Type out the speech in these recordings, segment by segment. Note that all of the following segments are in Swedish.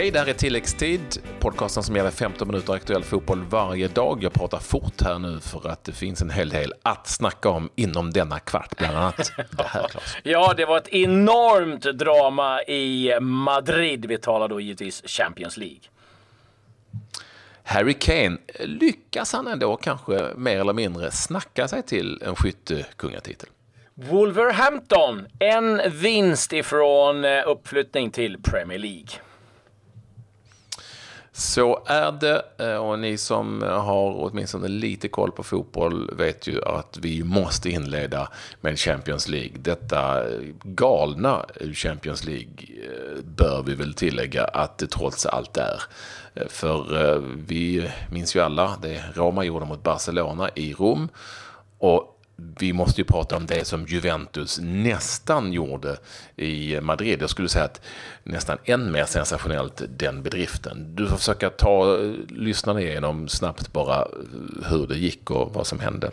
Hej, det här är Tilläggstid, podcasten som gäller 15 minuter aktuell fotboll varje dag. Jag pratar fort här nu för att det finns en hel del att snacka om inom denna kvart, bland annat det här, Claes. Ja, det var ett enormt drama i Madrid. Vi talar då givetvis Champions League. Harry Kane, lyckas han ändå kanske mer eller mindre snacka sig till en skyttekungatitel? Wolverhampton, en vinst ifrån eh, uppflyttning till Premier League. Så är det eh, och ni som har åtminstone lite koll på fotboll vet ju att vi måste inleda med Champions League. Detta eh, galna Champions League eh, bör vi väl tillägga att det trots allt är. För vi minns ju alla det Roma gjorde mot Barcelona i Rom. Och vi måste ju prata om det som Juventus nästan gjorde i Madrid. Jag skulle säga att nästan än mer sensationellt den bedriften. Du får försöka ta eh, lyssnarna igenom snabbt bara eh, hur det gick och vad som hände.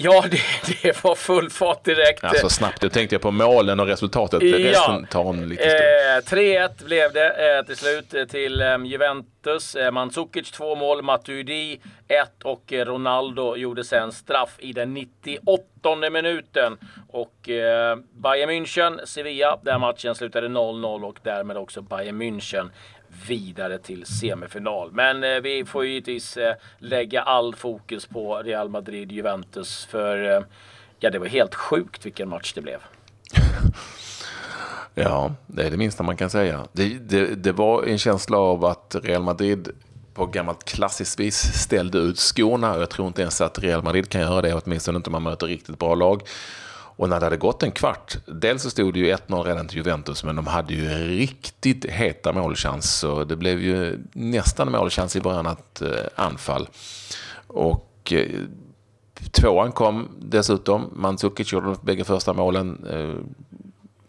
Ja, det, det, var full fart direkt. Alltså snabbt, jag tänkte på målen och resultatet. Ja. Resten tar en lite stund. Eh, 3-1 blev det eh, till slut eh, till eh, Juventus. Eh, Mandzukic två mål, Matuidi ett och eh, Ronaldo gjorde sen straff i den 98 minuten. Och eh, Bayern München, Sevilla, där matchen slutade 0-0 och därmed också Bayern München vidare till semifinal. Men eh, vi får givetvis eh, lägga all fokus på Real Madrid-Juventus för eh, ja, det var helt sjukt vilken match det blev. ja, det är det minsta man kan säga. Det, det, det var en känsla av att Real Madrid på gammalt klassiskt vis ställde ut skorna. Jag tror inte ens att Real Madrid kan göra det, åtminstone inte om man möter riktigt bra lag. Och när det hade gått en kvart, dels så stod det ju 1-0 redan till Juventus, men de hade ju riktigt heta målchanser. Det blev ju nästan målchans i början att eh, anfall. Och eh, tvåan kom dessutom. Mandzukic gjorde de bägge första målen. Eh,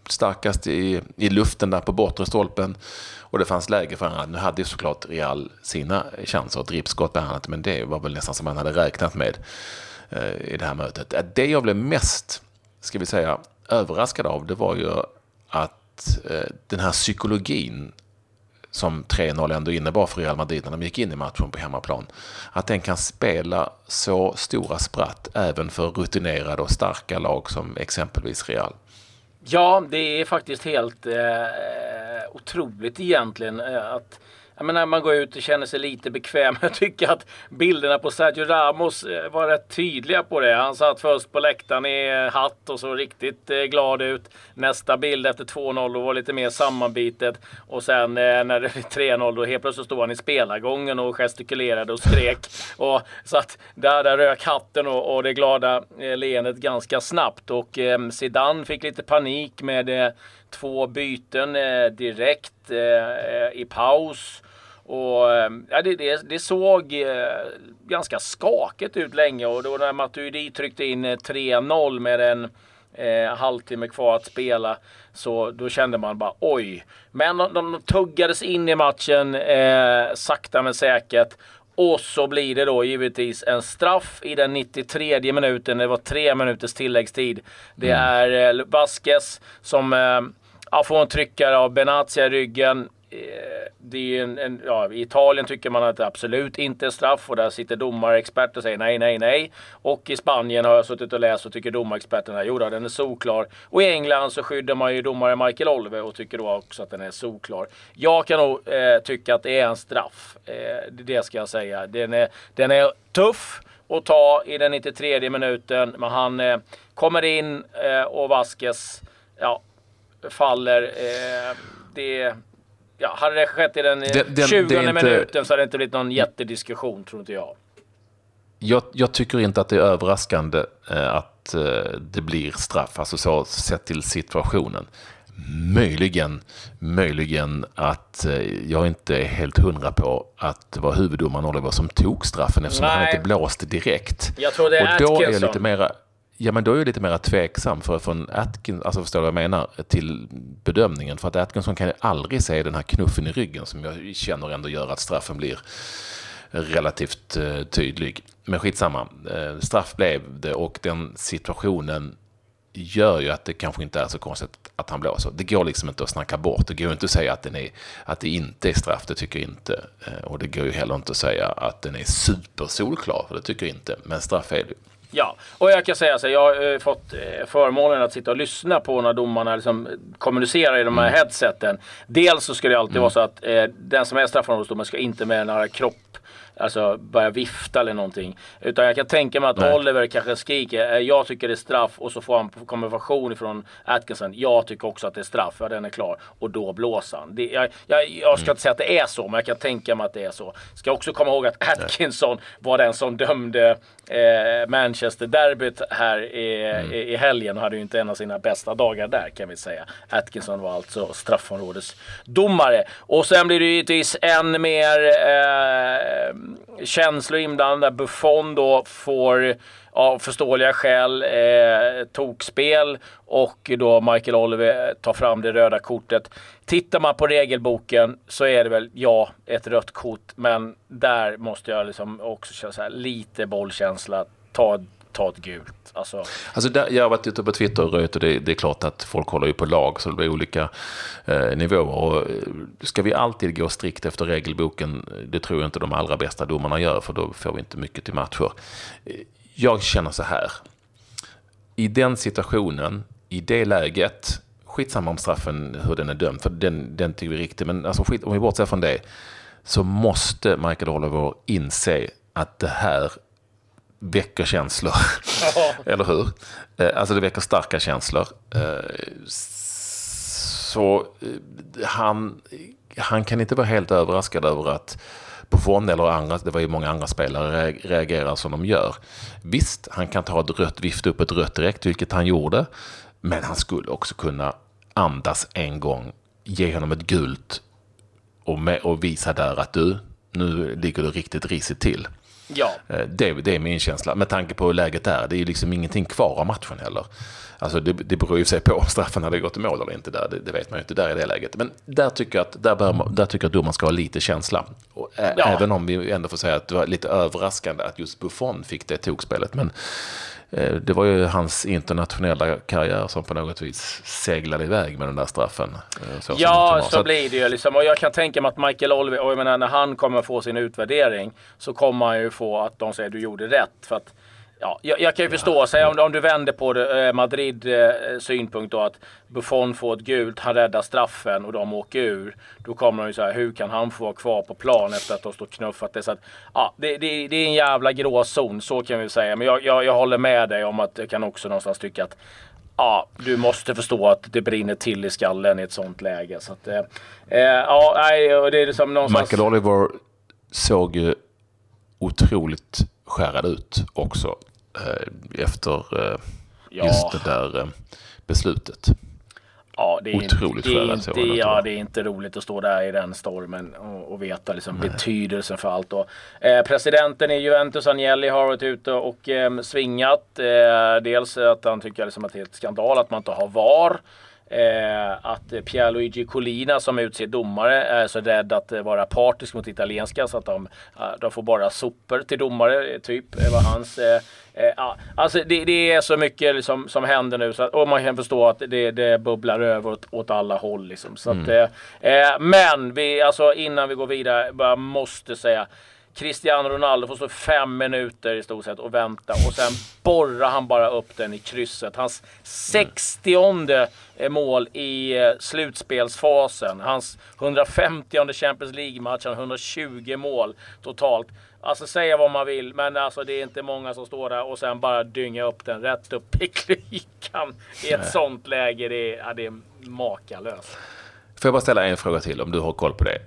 starkast i, i luften där på bortre stolpen. Och det fanns läge för honom. Nu hade ju såklart Real sina chanser, ett ripskott bland annat, men det var väl nästan som man hade räknat med i det här mötet. Det jag blev mest ska vi säga, överraskad av, det var ju att eh, den här psykologin som 3-0 ändå innebar för Real Madrid när de gick in i matchen på hemmaplan. Att den kan spela så stora spratt även för rutinerade och starka lag som exempelvis Real. Ja, det är faktiskt helt eh, otroligt egentligen eh, att jag menar, man går ut och känner sig lite bekväm. Jag tycker att bilderna på Sergio Ramos eh, var rätt tydliga på det. Han satt först på läktaren i hatt och såg riktigt eh, glad ut. Nästa bild efter 2-0 var lite mer sammanbitet. Och sen eh, när det blev 3-0 då helt plötsligt stod han i spelargången och gestikulerade och skrek. Och, så att där, där rök hatten och, och det glada leendet ganska snabbt. Och eh, Zidane fick lite panik med eh, två byten eh, direkt i paus. Och ehm, ja, det, det, det, såg eh, ganska skakigt ut länge och då när Matuidi tryckte in 3-0 eh, med en eh, halvtimme kvar att spela så då kände man bara oj. Men de, de tuggades in i matchen eh, sakta men säkert. Och så blir det då givetvis en straff i den 93 minuten. Det var tre minuters tilläggstid. Det mm. är eh, Vasquez som eh, får en tryckare av Benatia i ryggen. Eh, det är en, en, ja, I Italien tycker man att det absolut inte är straff och där sitter domarexperter och säger nej, nej, nej. Och i Spanien har jag suttit och läst och tycker domarexperterna, jo då, den är solklar. Och i England så skyddar man ju domare Michael Olve och tycker då också att den är solklar. Jag kan nog eh, tycka att det är en straff. Eh, det ska jag säga. Den är, den är tuff att ta i den 93 minuten, men han eh, kommer in eh, och Vasquez ja, faller. Eh, det ja, hade det skett i den, den, den 20 inte, minuten så hade det inte blivit någon jättediskussion, tror inte jag. Jag, jag tycker inte att det är överraskande eh, att eh, det blir straff, alltså så sett till situationen. Möjligen, möjligen att eh, jag inte är helt hundra på att det var huvuddomaren Oliver som tog straffen eftersom Nej. han inte blåste direkt. Jag tror det är Och då Atkinson. är jag lite mera, Ja, men då är jag lite mer tveksam för från Atkinson, alltså förstår du vad jag menar, till bedömningen. För att Atkinson kan ju aldrig se den här knuffen i ryggen som jag känner ändå gör att straffen blir relativt uh, tydlig. Men skitsamma, uh, straff blev det och den situationen gör ju att det kanske inte är så konstigt att han blåser. Det går liksom inte att snacka bort. Det går inte att säga att, den är, att det inte är straff, det tycker jag inte. Eh, och det går ju heller inte att säga att den är supersolklar, för det tycker jag inte. Men straff är det Ja, och jag kan säga så här, jag har eh, fått eh, förmånen att sitta och lyssna på när domarna liksom kommunicerar i de här mm. headseten. Dels så ska det alltid mm. vara så att eh, den som är straffområdesdomare ska inte med nära kropp alltså börja vifta eller någonting. Utan jag kan tänka mig att Nej. Oliver kanske skriker eh, jag tycker det är straff och så får han konversation ifrån Atkinson. Jag tycker också att det är straff, ja den är klar. Och då blåser han. Det, jag, jag, jag ska mm. inte säga att det är så, men jag kan tänka mig att det är så. Ska också komma ihåg att Atkinson Nej. var den som dömde eh, Manchester-derbyt här i, mm. i, i, helgen och hade ju inte en av sina bästa dagar där kan vi säga. Atkinson var alltså straffområdesdomare. Och sen blir det givetvis än mer eh, känslor inblandade. Buffon då får av förståeliga skäl eh, tokspel och då Michael Oliver tar fram det röda kortet. Tittar man på regelboken så är det väl ja, ett rött kort, men där måste jag liksom också känna så här, lite bollkänsla. Ta ta ett gult. Alltså... Alltså där, jag har varit ute på Twitter och röjt och det, det, är klart att folk håller ju på lag så det blir olika eh, nivåer. Och eh, ska vi alltid gå strikt efter regelboken, det tror jag inte de allra bästa domarna gör för då får vi inte mycket till matcher. Eh, jag känner så här, i den situationen, i det läget, skitsamma om straffen, hur den är dömd, för den, den tycker vi är riktig, men alltså skit, om vi bortser från det, så måste Michael Oliver inse att det här väcker känslor. Eller hur? Eh, alltså det väcker starka känslor. Eh, så eh, han, han kan inte vara helt överraskad över att Buffon eller andra, det var ju många andra spelare, reagerar som de gör. Visst, han kan ta ett rött, vifta upp ett rött direkt, vilket han gjorde. Men han skulle också kunna andas en gång, ge honom ett gult och, med, och visa där att du, nu ligger du riktigt risigt till. Ja. Eh, det, det, är min känsla. Med tanke på hur läget är. Det är liksom ingenting kvar av matchen heller. Alltså det, det beror ju sig på om straffen hade gått i mål eller inte. Där, det, det, vet man ju inte där i det läget. Men där tycker jag att, där bör, där tycker jag att domaren ska ha lite känsla. Och ja. Även om vi ändå får säga att det var lite överraskande att just Buffon fick det tokspelet. Men det var ju hans internationella karriär som på något vis seglade iväg med den där straffen. Eh, så ja, så, så blir det ju. Liksom. Och jag kan tänka mig att Michael Oliver, och jag menar, när han kommer få sin utvärdering så kommer han ju få att de säger du gjorde rätt. För att Ja, jag, jag, kan ju förstå, säg om, om du vänder på det, eh, Madrid eh, synpunkt då att Buffon får ett gult, han räddar straffen och de åker ur. Då kommer de ju säga hur kan han få vara kvar på plan efter att de stått knuffat det? Så att, ja, det, det, det är en jävla gråzon, så kan vi säga. Men jag, jag, jag håller med dig om att jag kan också någonstans tycka att ja, du måste förstå att det brinner till i skallen i ett sånt läge. Så att, eh, eh ja, nej, det är liksom någonstans... Michael Oliver såg ju otroligt skärrad ut också efter eh, ja. just det där eh, beslutet. Ja, det är, Otroligt inte, det, är inte, ja, det är inte roligt att stå där i den stormen och, och veta liksom betydelsen för allt. Och, eh, presidenten i Juventus, Agnelli, har varit ute och eh, svingat. Eh, dels att han tycker liksom att det är ett skandal att man inte har VAR. Eh, att Pierluigi Collina som utser domare är så rädd att vara partisk mot italienska så att de, de får bara sopor till domare, typ. var hans eh, Eh, alltså det, det, är så mycket liksom, som händer nu så att, och man kan förstå att det, det bubblar över åt, åt alla håll. Liksom, så mm. att, eh, eh, men vi, alltså, innan vi går vidare, bara måste säga Cristiano Ronaldo får stå fem minuter i stort sett och vänta och sen borrar han bara upp den i krysset. Hans 60 mål i eh, slutspelsfasen. Hans 150 Champions League-match, 120 mål totalt. Alltså säga vad man vill, men alltså det är inte många som står där och sen bara dynga upp den rätt upp i klykan i ett sånt läge. Det är, ja, det är makalöst. Får jag bara ställa en fråga till om du har koll på det?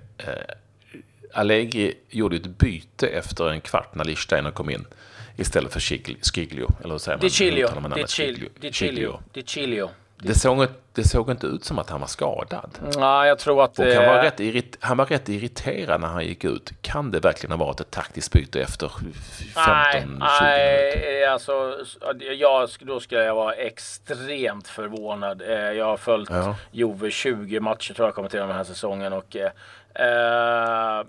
Eh, Allegri gjorde ett byte efter en kvart när Lichsteiner kom in istället för Schiglio. Eller hur säger man? Di Chilio. Di Chilio. Det såg, det såg inte ut som att han var skadad. Nej, jag tror att... Och han, var rätt irrit, han var rätt irriterad när han gick ut. Kan det verkligen ha varit ett taktiskt byte efter 15-20 minuter? Nej, alltså jag, då skulle jag vara extremt förvånad. Eh, jag har följt ja. Jove 20 matcher tror jag kommer till den här säsongen och eh,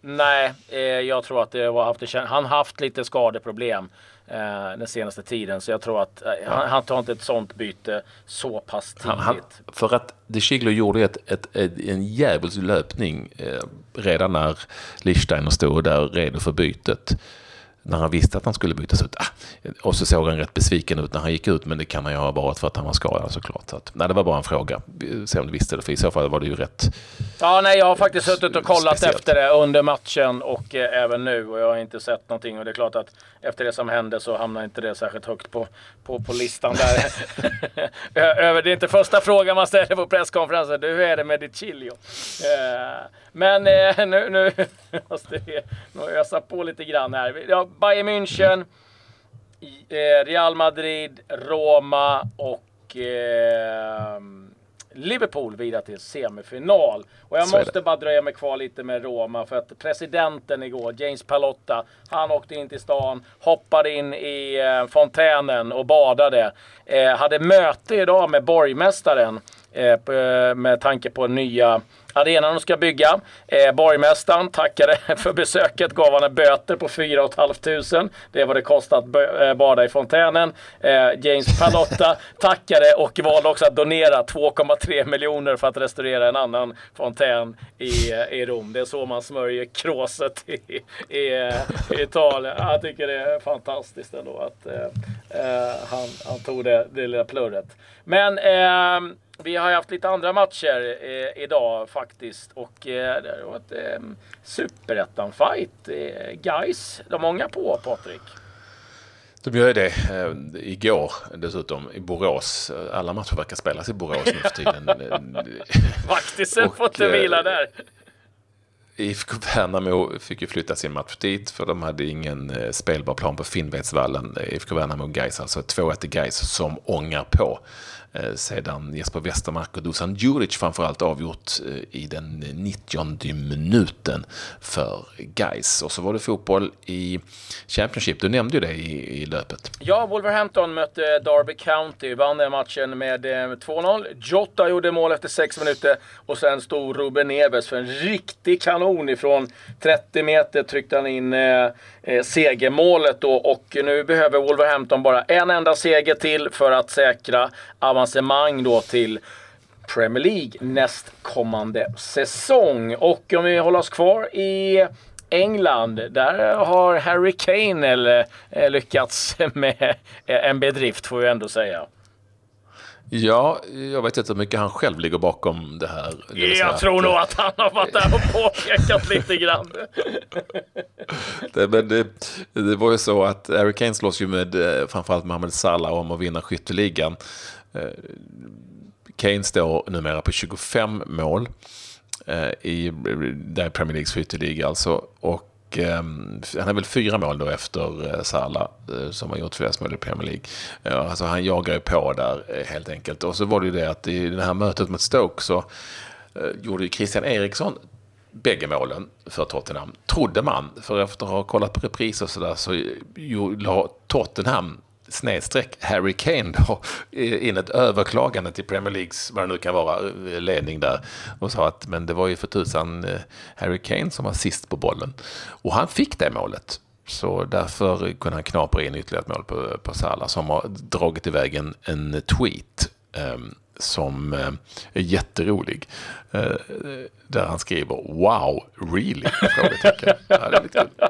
Nej, eh, jag tror att det var haft, han haft lite skadeproblem. eh, den senaste tiden. Så jag tror att eh, han, han tar inte ett sånt byte så pass tidigt. Han, han, för att De Chiglo gjorde ett, ett, ett, en djävulsk löpning eh, redan när Lichsteiner stod där redo för bytet när han visste att han skulle bytas ut. Ah, och så såg han rätt besviken ut när han gick ut, men det kan han ju ha varit för att han var skadad såklart. Så att, nej, det var bara en fråga. Se om du visste det, för i så fall var det ju rätt. Ja, nej, jag har faktiskt suttit och kollat speciellt. efter det under matchen och eh, även nu och jag har inte sett någonting. Och det är klart att efter det som hände så hamnar inte det särskilt högt på, på, på listan där. Över, det är inte första frågan man ställer på presskonferensen. hur är det med ditt chilio? Eh, men eh, nu, nu måste vi nog ösa på lite grann här. Ja, Bayern München, eh, Real Madrid, Roma och eh, Liverpool vidare till semifinal. Och jag måste bara dröja mig kvar lite med Roma för att presidenten igår, James Palotta, han åkte in till stan, hoppade in i eh, fontänen och badade. Eh, hade möte idag med borgmästaren eh, med tanke på nya arenan de ska bygga. Eh, borgmästaren tackade för besöket, gav han en böter på 4 500. Det var det kostat att eh, bada i fontänen. Eh, James Palotta tackade och valde också att donera 2,3 miljoner för att restaurera en annan fontän i, eh, i Rom. Det är så man smörjer kråset i, i, i Italien. Jag tycker det är fantastiskt ändå att eh, eh, han, han tog det, det lilla plurret. Men ehm, vi har haft lite andra matcher eh, idag faktiskt och eh, det har varit eh, superettan-fight. Eh, guys, de många på Patrik. De gör det eh, igår dessutom i Borås. Alla matcher verkar spelas i Borås nu för tiden. Vaktisen får inte vila eh, där. IFK Värnamo fick ju flytta sin match dit för de hade ingen eh, spelbar plan på Finnvedsvallen. IFK Värnamo Gais, alltså 2-1 till Gais som ångar på. Eh, sedan Jesper Westermark och Dusan Djuric framförallt avgjort eh, i den 90 minuten för Gais. Och så var det fotboll i Championship, du nämnde ju det i, i löpet. Ja, Wolverhampton mötte eh, Derby County, vann den matchen med 2-0. Jota gjorde mål efter 6 minuter och sen stod Ruben Neves för en riktig kanon ifrån 30 meter tryckte han in eh, segermålet då och nu behöver Wolverhampton bara en enda seger till för att säkra avancemang då till Premier League nästkommande säsong. Och om vi håller oss kvar i England, där har Harry Kane eller, eh, lyckats med en bedrift får vi ändå säga. Ja, jag vet inte hur mycket han själv ligger bakom det här. Det jag tror att, nog att han har varit där och påpekat lite grann. det, men det, det, var ju så att Harry Kane slåss ju med eh, framförallt Mohamed Salah om att vinna skytteligan. Eh, Kane står numera på 25 mål eh, i där Premier Leagues skytteliga alltså. Och ehm, han är väl fyra mål då efter eh, Salah som har gjort flest mål i Premier League. Alltså han jagar ju på där helt enkelt. Och så var det ju det att i det här mötet mot Stoke så gjorde ju Christian Eriksson bägge målen för Tottenham. Trodde man, för efter att ha kollat på repriser och sådär så la Tottenham snedstreck Harry Kane då, in ett överklagande till Premier Leagues, vad det nu kan vara, ledning där och sa att men det var ju för tusan eh, Harry Kane som var sist på bollen. Och han fick det målet. Så därför kunde han knapra in ytterligare ett mål på, på Salah som har dragit iväg en, en tweet um, som uh, är jätterolig. Uh, där han skriver “Wow, really?” Frågetecken. Ja, det är lite kul.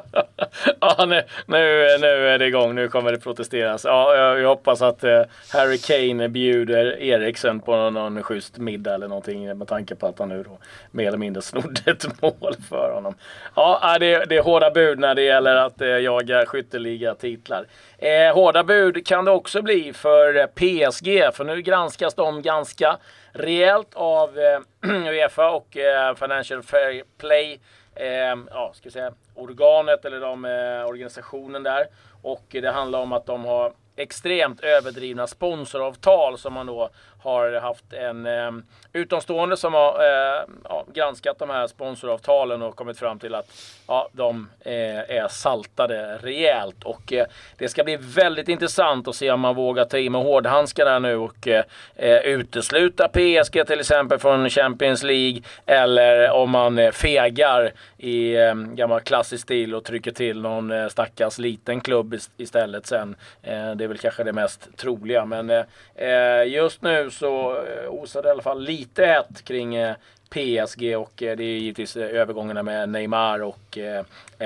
ja, nu, nu, nu är det igång. Nu kommer det protesteras. Ja, jag, jag hoppas att eh, Harry Kane bjuder Eriksen på någon, någon schysst middag eller någonting med tanke på att han nu då mer eller mindre snodde ett mål för honom. Ja, det, det är hårda bud när det gäller att eh, jaga skytteliga titlar. Eh, hårda bud kan det också bli för eh, PSG, för nu granskas de ganska rejält av eh, Uefa och eh, Financial Fair Play eh, ja, ska säga, organet eller de, eh, organisationen där. Och det handlar om att de har extremt överdrivna sponsoravtal som man då har haft en eh, utomstående som har eh, ja, granskat de här sponsoravtalen och kommit fram till att ja, de eh, är saltade rejält. Och eh, det ska bli väldigt intressant att se om man vågar ta i med hårdhandskarna nu och eh, eh utesluta PSG till exempel från Champions League eller om man eh, fegar i eh, gammal klassisk stil och trycker till någon eh, stackars liten klubb istället sen. Eh, det är väl kanske det mest troliga. Men eh, eh just nu så osade osar det i alla fall lite ett kring eh, PSG och eh, det är givetvis övergångarna med Neymar och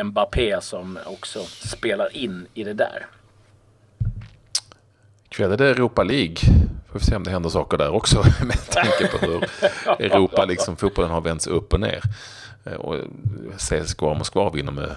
Mbappé som också spelar in i det där. Ikväll är det Europa League. Får vi se om det händer saker där också med tanke på hur Europa, liksom fotbollen har vänts upp och ner. Och CSKA Moskva vinner med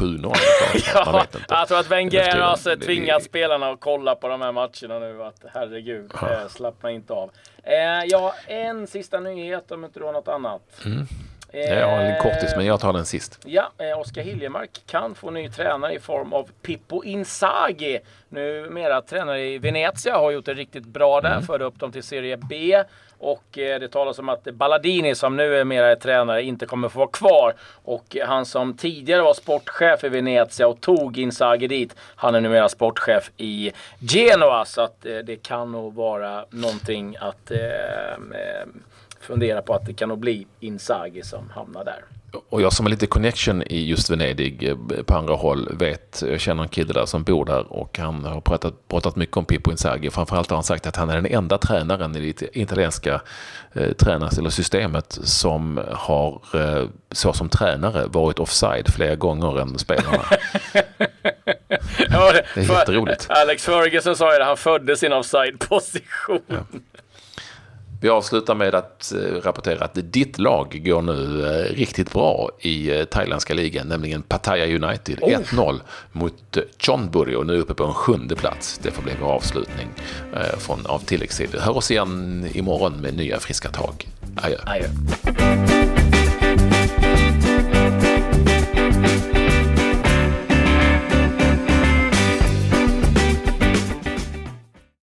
7-0. ja, jag tror att Wenger har alltså tvingat spelarna att kolla på de här matcherna nu. Att herregud, ja. eh, slappna inte av. Eh, ja, en sista nyhet om inte du har något annat. Mm. Jag har en kortis, men jag tar den sist. Ja, eh, Oskar Hiljemark kan få ny tränare i form av Pippo Inzaghi. Numera tränare i Venezia, har gjort det riktigt bra där, mm. förde upp dem till Serie B. Och eh, det talas om att Balladini som nu är mera tränare inte kommer få vara kvar. Och eh, han som tidigare var sportchef i Venezia och tog Inzaghi dit, han är numera sportchef i Genoa. Så att eh, det kan nog vara någonting att eh, eh fundera på att det kan nog bli Inzaghi som hamnar där. Och jag som har lite connection i just Venedig eh, på andra håll vet, jag känner en kille där som bor där och han har pratat, pratat mycket om Pippo Inzaghi. Framförallt har han sagt att han är den enda tränaren i det italienska eh, tränars eller systemet som har eh, så som tränare varit offside fler gånger än spelarna. ja, det, det är jätteroligt. Alex Ferguson sa ju det, han föddes i en offside-position. Ja. Vi avslutar med att eh, rapportera att ditt lag går nu eh, riktigt bra i eh, thailändska ligan, nämligen Pattaya United. Oh. 1-0 mot Chonburi och nu uppe på en sjunde plats. Det får bli vår avslutning från, av tilläggstid. Hör oss igen imorgon med nya friska tag. Adjö. Adjö.